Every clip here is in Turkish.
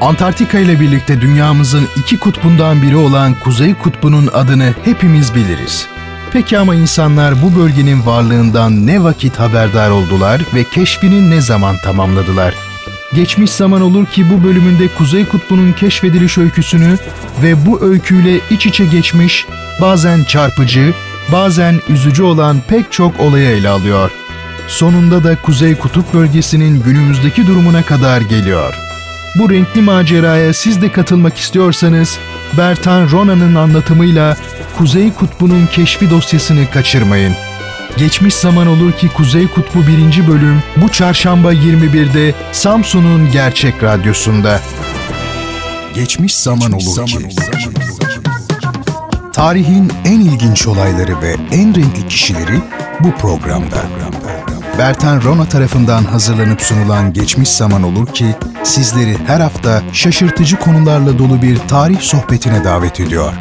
Antarktika ile birlikte dünyamızın iki kutbundan biri olan Kuzey Kutbu'nun adını hepimiz biliriz. Peki ama insanlar bu bölgenin varlığından ne vakit haberdar oldular ve keşfini ne zaman tamamladılar? Geçmiş zaman olur ki bu bölümünde Kuzey Kutbu'nun keşfediliş öyküsünü ve bu öyküyle iç içe geçmiş, bazen çarpıcı, bazen üzücü olan pek çok olayı ele alıyor. Sonunda da Kuzey Kutup bölgesinin günümüzdeki durumuna kadar geliyor. Bu renkli maceraya siz de katılmak istiyorsanız, Bertan Rona'nın anlatımıyla Kuzey Kutbu'nun keşfi dosyasını kaçırmayın. Geçmiş zaman olur ki Kuzey Kutbu 1. bölüm bu çarşamba 21'de Samsun'un Gerçek Radyosu'nda. Geçmiş zaman olur ki. Tarihin en ilginç olayları ve en renkli kişileri bu programda. Bertan Rona tarafından hazırlanıp sunulan Geçmiş Zaman Olur ki sizleri her hafta şaşırtıcı konularla dolu bir tarih sohbetine davet ediyor.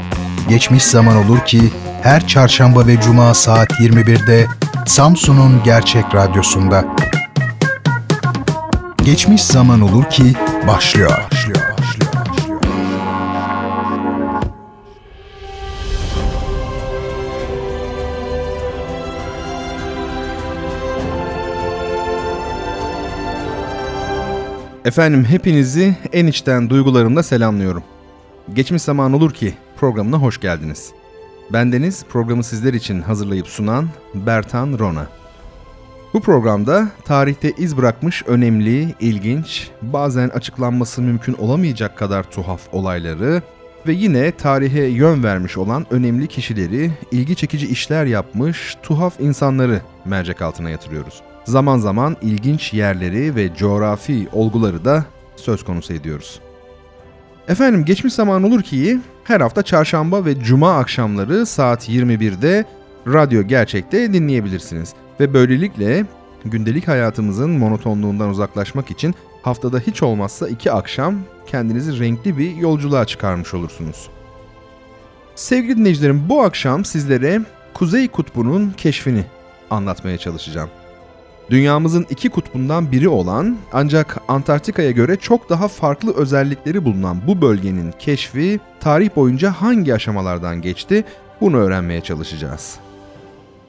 Geçmiş Zaman Olur ki her çarşamba ve cuma saat 21'de Samsun'un Gerçek Radyosu'nda. Geçmiş Zaman Olur ki başlıyor. başlıyor. Efendim hepinizi en içten duygularımla selamlıyorum. Geçmiş zaman olur ki programına hoş geldiniz. Bendeniz programı sizler için hazırlayıp sunan Bertan Rona. Bu programda tarihte iz bırakmış önemli, ilginç, bazen açıklanması mümkün olamayacak kadar tuhaf olayları ve yine tarihe yön vermiş olan önemli kişileri, ilgi çekici işler yapmış tuhaf insanları mercek altına yatırıyoruz zaman zaman ilginç yerleri ve coğrafi olguları da söz konusu ediyoruz. Efendim geçmiş zaman olur ki her hafta çarşamba ve cuma akşamları saat 21'de Radyo Gerçek'te dinleyebilirsiniz. Ve böylelikle gündelik hayatımızın monotonluğundan uzaklaşmak için haftada hiç olmazsa iki akşam kendinizi renkli bir yolculuğa çıkarmış olursunuz. Sevgili dinleyicilerim bu akşam sizlere Kuzey Kutbu'nun keşfini anlatmaya çalışacağım. Dünyamızın iki kutbundan biri olan ancak Antarktika'ya göre çok daha farklı özellikleri bulunan bu bölgenin keşfi tarih boyunca hangi aşamalardan geçti bunu öğrenmeye çalışacağız.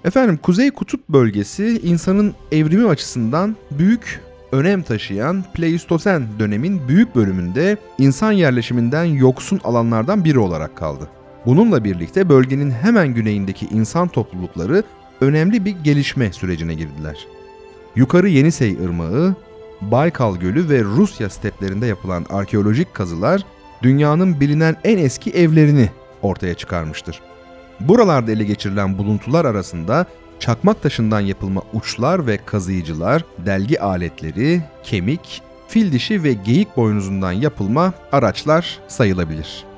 Efendim Kuzey Kutup bölgesi insanın evrimi açısından büyük önem taşıyan Pleistosen dönemin büyük bölümünde insan yerleşiminden yoksun alanlardan biri olarak kaldı. Bununla birlikte bölgenin hemen güneyindeki insan toplulukları önemli bir gelişme sürecine girdiler. Yukarı Yenisey Irmağı, Baykal Gölü ve Rusya steplerinde yapılan arkeolojik kazılar dünyanın bilinen en eski evlerini ortaya çıkarmıştır. Buralarda ele geçirilen buluntular arasında çakmak taşından yapılma uçlar ve kazıyıcılar, delgi aletleri, kemik, fil dişi ve geyik boynuzundan yapılma araçlar sayılabilir.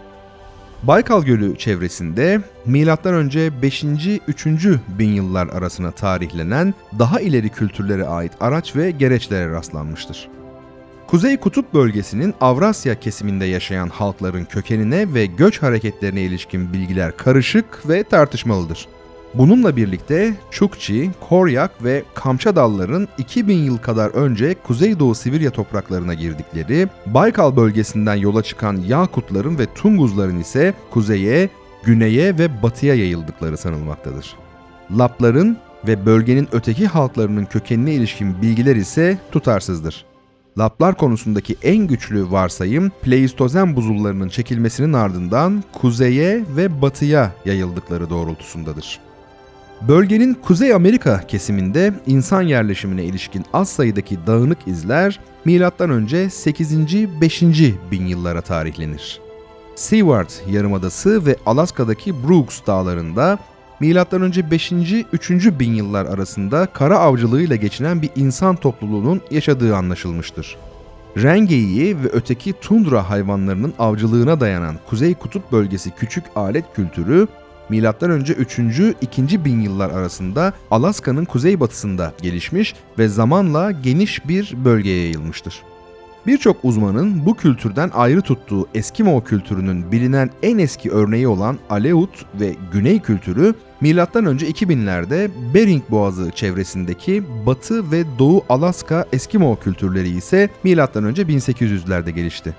Baykal Gölü çevresinde M.Ö. 5. 3. bin yıllar arasına tarihlenen daha ileri kültürlere ait araç ve gereçlere rastlanmıştır. Kuzey Kutup bölgesinin Avrasya kesiminde yaşayan halkların kökenine ve göç hareketlerine ilişkin bilgiler karışık ve tartışmalıdır. Bununla birlikte Çukçi, Koryak ve Kamçadalların 2000 yıl kadar önce Kuzeydoğu Sibirya topraklarına girdikleri, Baykal bölgesinden yola çıkan Yakutların ve Tunguzların ise kuzeye, güneye ve batıya yayıldıkları sanılmaktadır. Lapların ve bölgenin öteki halklarının kökenine ilişkin bilgiler ise tutarsızdır. Laplar konusundaki en güçlü varsayım Pleistozen buzullarının çekilmesinin ardından kuzeye ve batıya yayıldıkları doğrultusundadır. Bölgenin Kuzey Amerika kesiminde insan yerleşimine ilişkin az sayıdaki dağınık izler M.Ö. 8. 5. bin yıllara tarihlenir. Seward Yarımadası ve Alaska'daki Brooks dağlarında M.Ö. 5. 3. bin yıllar arasında kara avcılığıyla geçinen bir insan topluluğunun yaşadığı anlaşılmıştır. Rengeyi ve öteki tundra hayvanlarının avcılığına dayanan Kuzey Kutup bölgesi küçük alet kültürü M.Ö. 3. 2. bin yıllar arasında Alaska'nın kuzeybatısında gelişmiş ve zamanla geniş bir bölgeye yayılmıştır. Birçok uzmanın bu kültürden ayrı tuttuğu Eskimo kültürünün bilinen en eski örneği olan Aleut ve Güney kültürü M.Ö. 2000'lerde Bering Boğazı çevresindeki Batı ve Doğu Alaska Eskimo kültürleri ise M.Ö. 1800'lerde gelişti.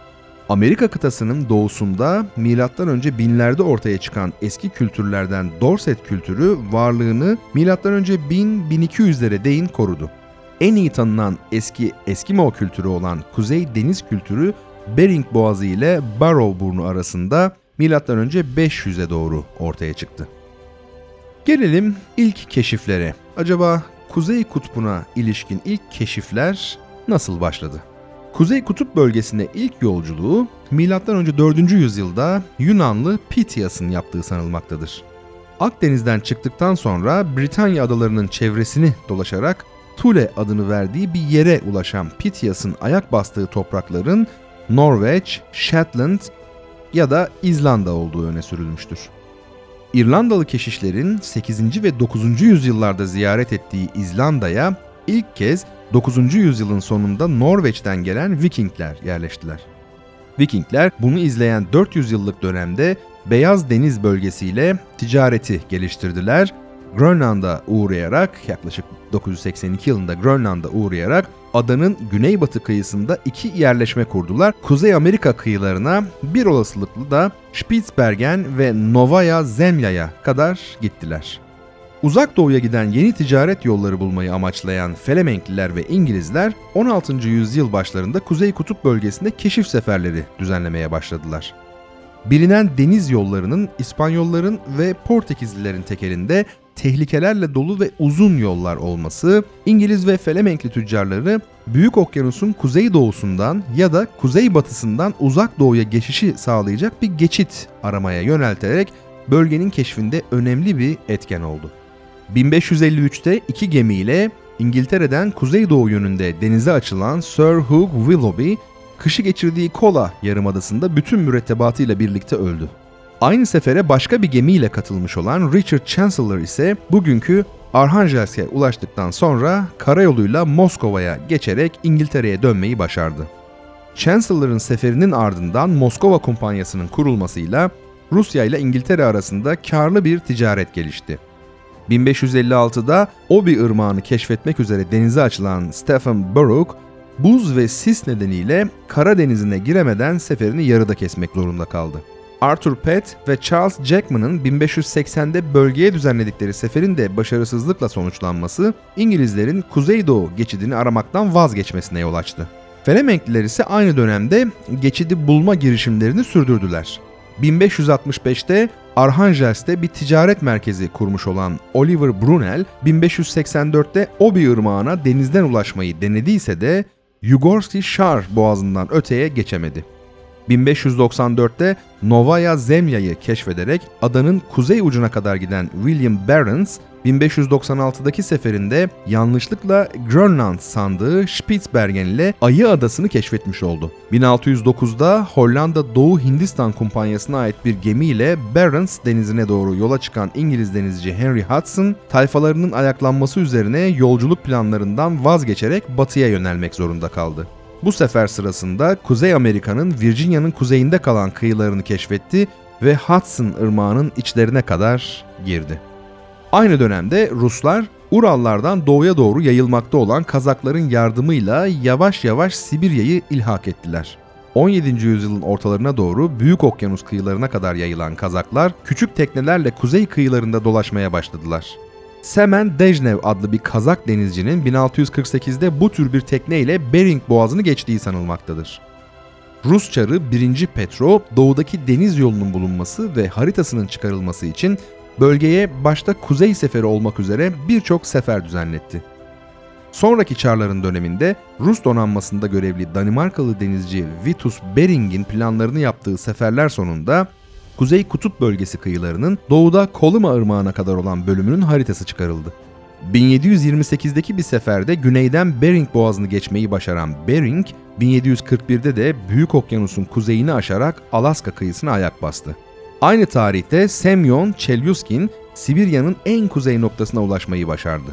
Amerika kıtasının doğusunda M.Ö. binlerde ortaya çıkan eski kültürlerden Dorset kültürü varlığını M.Ö. 1000-1200'lere değin korudu. En iyi tanınan eski Eskimo kültürü olan Kuzey Deniz kültürü Bering Boğazı ile Barrow Burnu arasında M.Ö. 500'e doğru ortaya çıktı. Gelelim ilk keşiflere. Acaba Kuzey Kutbu'na ilişkin ilk keşifler nasıl başladı? Kuzey Kutup bölgesine ilk yolculuğu M.Ö. 4. yüzyılda Yunanlı Pitias'ın yaptığı sanılmaktadır. Akdeniz'den çıktıktan sonra Britanya adalarının çevresini dolaşarak Thule adını verdiği bir yere ulaşan Pitias'ın ayak bastığı toprakların Norveç, Shetland ya da İzlanda olduğu öne sürülmüştür. İrlandalı keşişlerin 8. ve 9. yüzyıllarda ziyaret ettiği İzlanda'ya ilk kez 9. yüzyılın sonunda Norveç'ten gelen Vikingler yerleştiler. Vikingler bunu izleyen 400 yıllık dönemde Beyaz Deniz bölgesiyle ticareti geliştirdiler. Grönland'a uğrayarak yaklaşık 982 yılında Grönland'a uğrayarak adanın güneybatı kıyısında iki yerleşme kurdular. Kuzey Amerika kıyılarına bir olasılıklı da Spitsbergen ve Novaya Zemlya'ya kadar gittiler. Uzak doğuya giden yeni ticaret yolları bulmayı amaçlayan Felemenkliler ve İngilizler 16. yüzyıl başlarında Kuzey Kutup bölgesinde keşif seferleri düzenlemeye başladılar. Bilinen deniz yollarının İspanyolların ve Portekizlilerin tekelinde tehlikelerle dolu ve uzun yollar olması, İngiliz ve Felemenkli tüccarları Büyük Okyanus'un kuzeydoğusundan ya da kuzeybatısından uzak doğuya geçişi sağlayacak bir geçit aramaya yönelterek bölgenin keşfinde önemli bir etken oldu. 1553'te iki gemiyle İngiltere'den kuzeydoğu yönünde denize açılan Sir Hugh Willoughby, kışı geçirdiği Kola yarımadasında bütün mürettebatıyla birlikte öldü. Aynı sefere başka bir gemiyle katılmış olan Richard Chancellor ise bugünkü Arhangelsk'e ulaştıktan sonra karayoluyla Moskova'ya geçerek İngiltere'ye dönmeyi başardı. Chancellor'ın seferinin ardından Moskova Kumpanyası'nın kurulmasıyla Rusya ile İngiltere arasında karlı bir ticaret gelişti. 1556'da Obi Irmağı'nı keşfetmek üzere denize açılan Stephen Burrough, buz ve sis nedeniyle Karadeniz'ine giremeden seferini yarıda kesmek zorunda kaldı. Arthur Pett ve Charles Jackman'ın 1580'de bölgeye düzenledikleri seferin de başarısızlıkla sonuçlanması İngilizlerin Kuzeydoğu geçidini aramaktan vazgeçmesine yol açtı. Felemenkliler ise aynı dönemde geçidi bulma girişimlerini sürdürdüler. 1565'te Arhangelsk'te bir ticaret merkezi kurmuş olan Oliver Brunel, 1584'te Obi Irmağı'na denizden ulaşmayı denediyse de Yugorski Şar boğazından öteye geçemedi. 1594'te Novaya Zemlya'yı keşfederek adanın kuzey ucuna kadar giden William Barents, 1596'daki seferinde yanlışlıkla Grönland sandığı Spitsbergen ile Ayı Adası'nı keşfetmiş oldu. 1609'da Hollanda Doğu Hindistan Kumpanyası'na ait bir gemiyle Barents denizine doğru yola çıkan İngiliz denizci Henry Hudson, tayfalarının ayaklanması üzerine yolculuk planlarından vazgeçerek batıya yönelmek zorunda kaldı. Bu sefer sırasında Kuzey Amerika'nın Virginia'nın kuzeyinde kalan kıyılarını keşfetti ve Hudson ırmağının içlerine kadar girdi. Aynı dönemde Ruslar Urallardan doğuya doğru yayılmakta olan Kazakların yardımıyla yavaş yavaş Sibirya'yı ilhak ettiler. 17. yüzyılın ortalarına doğru Büyük Okyanus kıyılarına kadar yayılan Kazaklar küçük teknelerle kuzey kıyılarında dolaşmaya başladılar. Semen Dejnev adlı bir Kazak denizcinin 1648'de bu tür bir tekne ile Bering Boğazı'nı geçtiği sanılmaktadır. Rus çarı 1. Petro doğudaki deniz yolunun bulunması ve haritasının çıkarılması için bölgeye başta kuzey seferi olmak üzere birçok sefer düzenletti. Sonraki çarların döneminde Rus donanmasında görevli Danimarkalı denizci Vitus Bering'in planlarını yaptığı seferler sonunda Kuzey Kutup bölgesi kıyılarının doğuda Koluma Irmağı'na kadar olan bölümünün haritası çıkarıldı. 1728'deki bir seferde güneyden Bering Boğazı'nı geçmeyi başaran Bering, 1741'de de Büyük Okyanus'un kuzeyini aşarak Alaska kıyısına ayak bastı. Aynı tarihte Semyon Chelyuskin, Sibirya'nın en kuzey noktasına ulaşmayı başardı.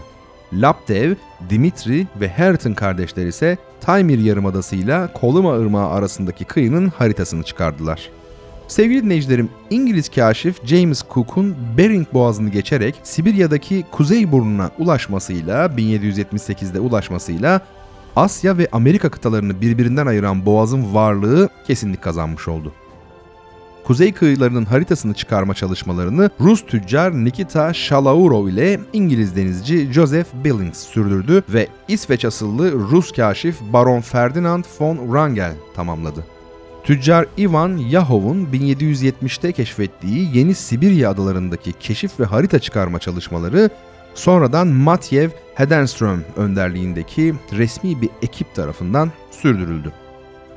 Laptev, Dimitri ve Herton kardeşler ise Taymir Yarımadası ile Koluma Irmağı arasındaki kıyının haritasını çıkardılar. Sevgili dinleyicilerim, İngiliz kaşif James Cook'un Bering Boğazı'nı geçerek Sibirya'daki kuzey burnuna ulaşmasıyla, 1778'de ulaşmasıyla Asya ve Amerika kıtalarını birbirinden ayıran boğazın varlığı kesinlik kazanmış oldu. Kuzey kıyılarının haritasını çıkarma çalışmalarını Rus tüccar Nikita Shalaurov ile İngiliz denizci Joseph Billings sürdürdü ve İsveç asıllı Rus kaşif Baron Ferdinand von Wrangel tamamladı. Tüccar Ivan Yahov'un 1770'te keşfettiği Yeni Sibirya adalarındaki keşif ve harita çıkarma çalışmaları sonradan Matyev Hedenström önderliğindeki resmi bir ekip tarafından sürdürüldü.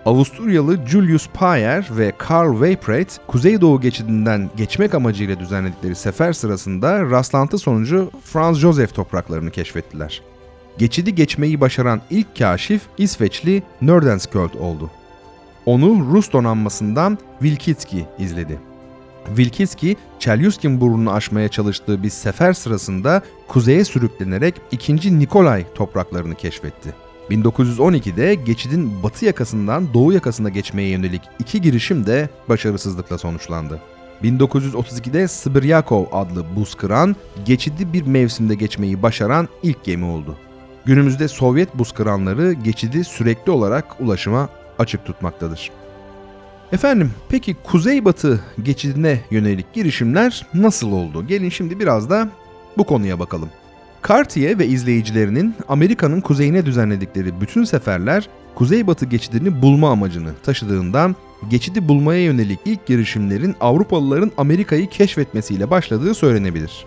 Avusturyalı Julius Payer ve Karl Weipreit, Kuzeydoğu geçidinden geçmek amacıyla düzenledikleri sefer sırasında rastlantı sonucu Franz Josef topraklarını keşfettiler. Geçidi geçmeyi başaran ilk kaşif İsveçli Nordenskjöld oldu. Onu Rus donanmasından Wilkitski izledi. Wilkitski, Chelyuskin burnunu aşmaya çalıştığı bir sefer sırasında kuzeye sürüklenerek 2. Nikolay topraklarını keşfetti. 1912'de geçidin batı yakasından doğu yakasına geçmeye yönelik iki girişim de başarısızlıkla sonuçlandı. 1932'de Sibiryakov adlı buz kıran, geçidi bir mevsimde geçmeyi başaran ilk gemi oldu. Günümüzde Sovyet buz kıranları geçidi sürekli olarak ulaşıma açık tutmaktadır. Efendim, peki Kuzeybatı geçidine yönelik girişimler nasıl oldu? Gelin şimdi biraz da bu konuya bakalım. Cartier ve izleyicilerinin Amerika'nın kuzeyine düzenledikleri bütün seferler Kuzeybatı geçidini bulma amacını taşıdığından geçidi bulmaya yönelik ilk girişimlerin Avrupalıların Amerika'yı keşfetmesiyle başladığı söylenebilir.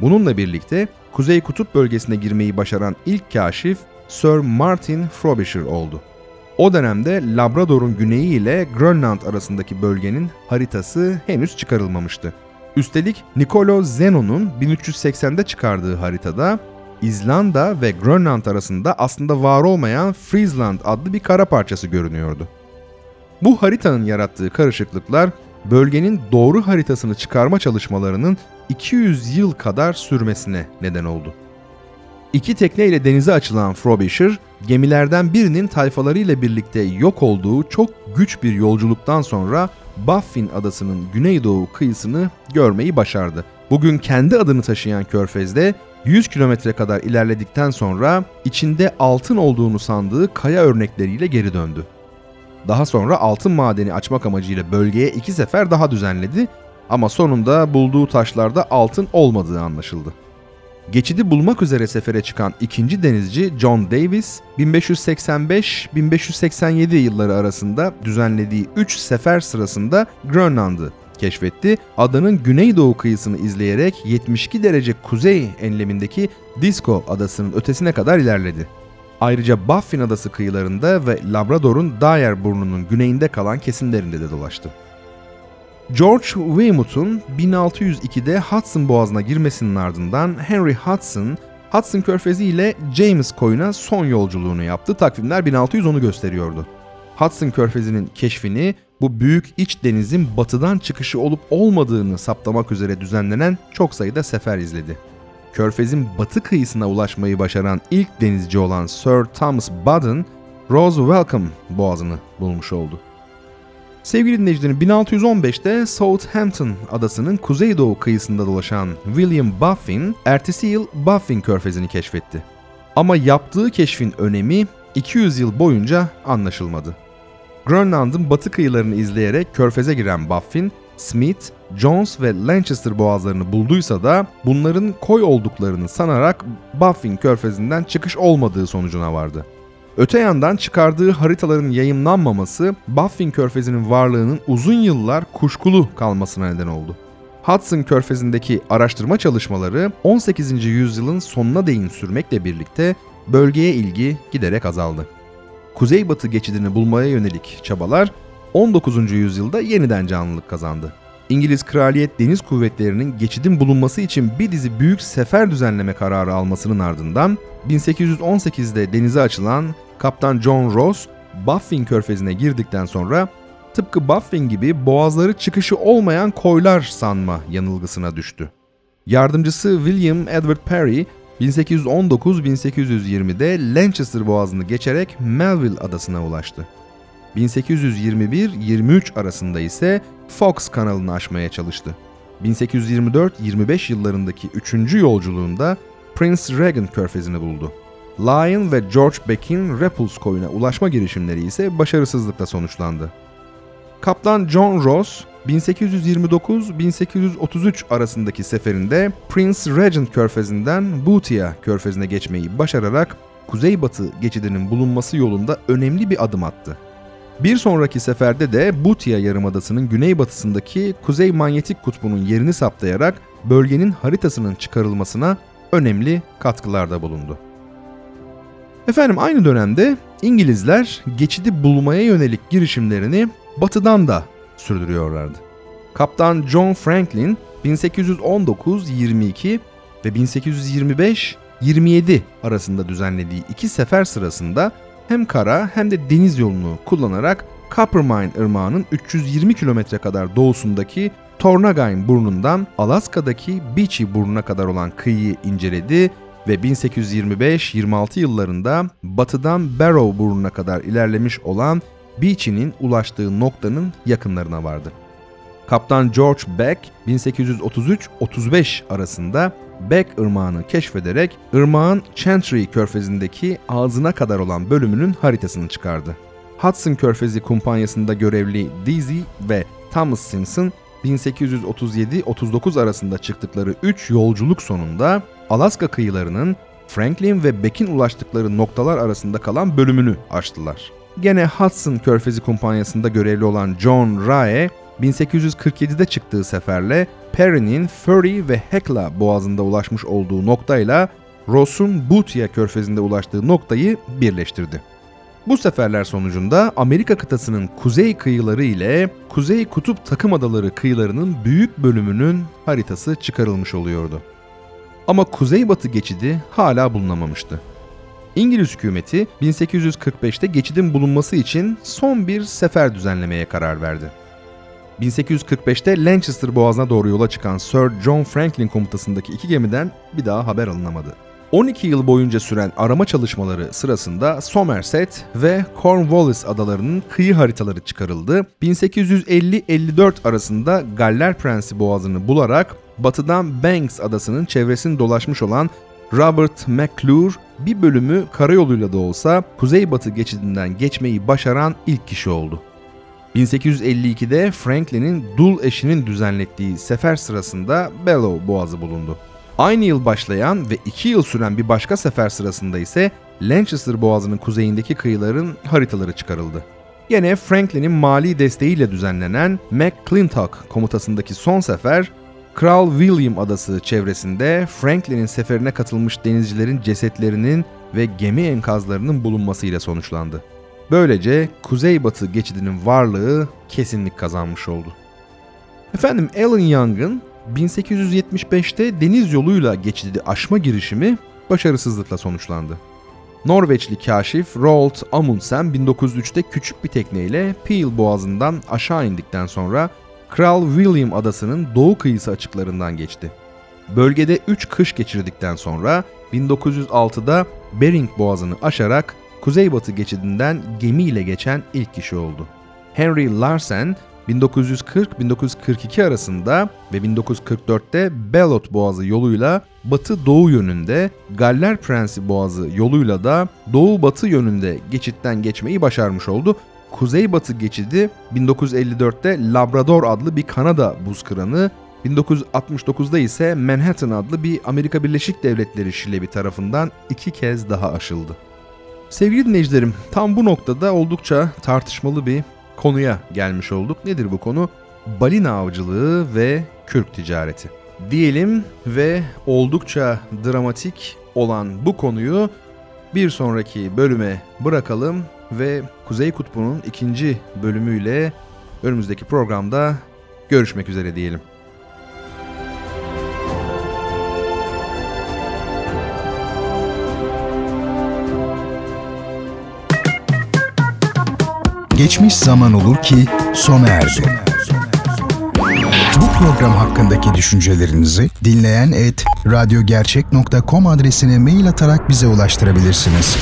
Bununla birlikte Kuzey Kutup bölgesine girmeyi başaran ilk kaşif Sir Martin Frobisher oldu. O dönemde Labrador'un güneyi ile Grönland arasındaki bölgenin haritası henüz çıkarılmamıştı. Üstelik Nicolo Zeno'nun 1380'de çıkardığı haritada İzlanda ve Grönland arasında aslında var olmayan Friesland adlı bir kara parçası görünüyordu. Bu haritanın yarattığı karışıklıklar bölgenin doğru haritasını çıkarma çalışmalarının 200 yıl kadar sürmesine neden oldu. İki tekneyle denize açılan Frobisher, gemilerden birinin tayfalarıyla birlikte yok olduğu çok güç bir yolculuktan sonra Baffin adasının güneydoğu kıyısını görmeyi başardı. Bugün kendi adını taşıyan körfezde 100 kilometre kadar ilerledikten sonra içinde altın olduğunu sandığı kaya örnekleriyle geri döndü. Daha sonra altın madeni açmak amacıyla bölgeye iki sefer daha düzenledi ama sonunda bulduğu taşlarda altın olmadığı anlaşıldı. Geçidi bulmak üzere sefere çıkan ikinci denizci John Davis, 1585-1587 yılları arasında düzenlediği 3 sefer sırasında Grönland'ı keşfetti. Adanın güneydoğu kıyısını izleyerek 72 derece kuzey enlemindeki Disco adasının ötesine kadar ilerledi. Ayrıca Baffin adası kıyılarında ve Labrador'un Dyer burnunun güneyinde kalan kesimlerinde de dolaştı. George Weymouth'un 1602'de Hudson Boğazı'na girmesinin ardından Henry Hudson, Hudson Körfezi ile James Koyuna son yolculuğunu yaptı. Takvimler 1610'u gösteriyordu. Hudson Körfezi'nin keşfini bu büyük iç denizin batıdan çıkışı olup olmadığını saptamak üzere düzenlenen çok sayıda sefer izledi. Körfez'in batı kıyısına ulaşmayı başaran ilk denizci olan Sir Thomas Baden, Rose Welcome boğazını bulmuş oldu. Sevgili dinleyicilerim 1615'te Southampton adasının kuzeydoğu kıyısında dolaşan William Baffin, ertesi yıl Baffin körfezini keşfetti. Ama yaptığı keşfin önemi 200 yıl boyunca anlaşılmadı. Grönland'ın batı kıyılarını izleyerek körfeze giren Baffin, Smith, Jones ve Lancaster boğazlarını bulduysa da bunların koy olduklarını sanarak Baffin körfezinden çıkış olmadığı sonucuna vardı. Öte yandan çıkardığı haritaların yayınlanmaması Baffin Körfezi'nin varlığının uzun yıllar kuşkulu kalmasına neden oldu. Hudson Körfezi'ndeki araştırma çalışmaları 18. yüzyılın sonuna değin sürmekle birlikte bölgeye ilgi giderek azaldı. Kuzeybatı geçidini bulmaya yönelik çabalar 19. yüzyılda yeniden canlılık kazandı. İngiliz Kraliyet Deniz Kuvvetleri'nin geçidin bulunması için bir dizi büyük sefer düzenleme kararı almasının ardından 1818'de denize açılan Kaptan John Ross, Baffin körfezine girdikten sonra tıpkı Baffin gibi boğazları çıkışı olmayan koylar sanma yanılgısına düştü. Yardımcısı William Edward Perry 1819-1820'de Lancaster Boğazı'nı geçerek Melville adasına ulaştı. 1821-23 arasında ise Fox kanalını aşmaya çalıştı. 1824-25 yıllarındaki 3. yolculuğunda Prince Regent körfezini buldu. Lyon ve George Beck'in Repulse koyuna ulaşma girişimleri ise başarısızlıkla sonuçlandı. Kaptan John Ross 1829-1833 arasındaki seferinde Prince Regent körfezinden Boothia körfezine geçmeyi başararak kuzeybatı geçidinin bulunması yolunda önemli bir adım attı. Bir sonraki seferde de Boothia Yarımadası'nın güneybatısındaki Kuzey Manyetik Kutbu'nun yerini saptayarak bölgenin haritasının çıkarılmasına önemli katkılarda bulundu. Efendim aynı dönemde İngilizler geçidi bulmaya yönelik girişimlerini batıdan da sürdürüyorlardı. Kaptan John Franklin 1819-22 ve 1825-27 arasında düzenlediği iki sefer sırasında hem kara hem de deniz yolunu kullanarak Coppermine Irmağı'nın 320 kilometre kadar doğusundaki Tornagine burnundan Alaska'daki Beachy burnuna kadar olan kıyıyı inceledi ve 1825-26 yıllarında batıdan Barrow burnuna kadar ilerlemiş olan Beachy'nin ulaştığı noktanın yakınlarına vardı. Kaptan George Beck 1833-35 arasında Beck Irmağı'nı keşfederek ırmağın Chantry körfezindeki ağzına kadar olan bölümünün haritasını çıkardı. Hudson Körfezi kumpanyasında görevli Deasy ve Thomas Simpson 1837-39 arasında çıktıkları 3 yolculuk sonunda Alaska kıyılarının Franklin ve Beck'in ulaştıkları noktalar arasında kalan bölümünü açtılar. Gene Hudson Körfezi kumpanyasında görevli olan John Rae 1847'de çıktığı seferle Perry'nin Furry ve Hecla boğazında ulaşmış olduğu noktayla Ross'un Boothia körfezinde ulaştığı noktayı birleştirdi. Bu seferler sonucunda Amerika kıtasının kuzey kıyıları ile Kuzey Kutup Takım Adaları kıyılarının büyük bölümünün haritası çıkarılmış oluyordu. Ama kuzeybatı geçidi hala bulunamamıştı. İngiliz hükümeti 1845'te geçidin bulunması için son bir sefer düzenlemeye karar verdi. 1845'te Lancaster Boğazı'na doğru yola çıkan Sir John Franklin komutasındaki iki gemiden bir daha haber alınamadı. 12 yıl boyunca süren arama çalışmaları sırasında Somerset ve Cornwallis adalarının kıyı haritaları çıkarıldı. 1850-54 arasında Galler Prensi boğazını bularak batıdan Banks adasının çevresini dolaşmış olan Robert McClure bir bölümü karayoluyla da olsa kuzeybatı geçidinden geçmeyi başaran ilk kişi oldu. 1852'de Franklin'in dul eşinin düzenlettiği sefer sırasında Bellow Boğazı bulundu. Aynı yıl başlayan ve 2 yıl süren bir başka sefer sırasında ise Lancaster Boğazı'nın kuzeyindeki kıyıların haritaları çıkarıldı. Yine Franklin'in mali desteğiyle düzenlenen McClintock komutasındaki son sefer, Kral William Adası çevresinde Franklin'in seferine katılmış denizcilerin cesetlerinin ve gemi enkazlarının bulunmasıyla sonuçlandı. Böylece kuzeybatı geçidinin varlığı kesinlik kazanmış oldu. Efendim Alan Young'ın 1875'te deniz yoluyla geçidi aşma girişimi başarısızlıkla sonuçlandı. Norveçli kaşif Roald Amundsen 1903'te küçük bir tekneyle Peel Boğazı'ndan aşağı indikten sonra Kral William adasının doğu kıyısı açıklarından geçti. Bölgede 3 kış geçirdikten sonra 1906'da Bering Boğazı'nı aşarak kuzeybatı geçidinden gemiyle geçen ilk kişi oldu. Henry Larsen 1940-1942 arasında ve 1944'te Bellot Boğazı yoluyla batı-doğu yönünde, Galler Prensi Boğazı yoluyla da doğu-batı yönünde geçitten geçmeyi başarmış oldu. Kuzeybatı geçidi 1954'te Labrador adlı bir Kanada buz kıranı, 1969'da ise Manhattan adlı bir Amerika Birleşik Devletleri şilebi tarafından iki kez daha aşıldı. Sevgili dinleyicilerim, tam bu noktada oldukça tartışmalı bir konuya gelmiş olduk. Nedir bu konu? Balina avcılığı ve kürk ticareti. Diyelim ve oldukça dramatik olan bu konuyu bir sonraki bölüme bırakalım ve Kuzey Kutbu'nun ikinci bölümüyle önümüzdeki programda görüşmek üzere diyelim. Geçmiş zaman olur ki sona erdi. Bu program hakkındaki düşüncelerinizi dinleyen et radyogercek.com adresine mail atarak bize ulaştırabilirsiniz.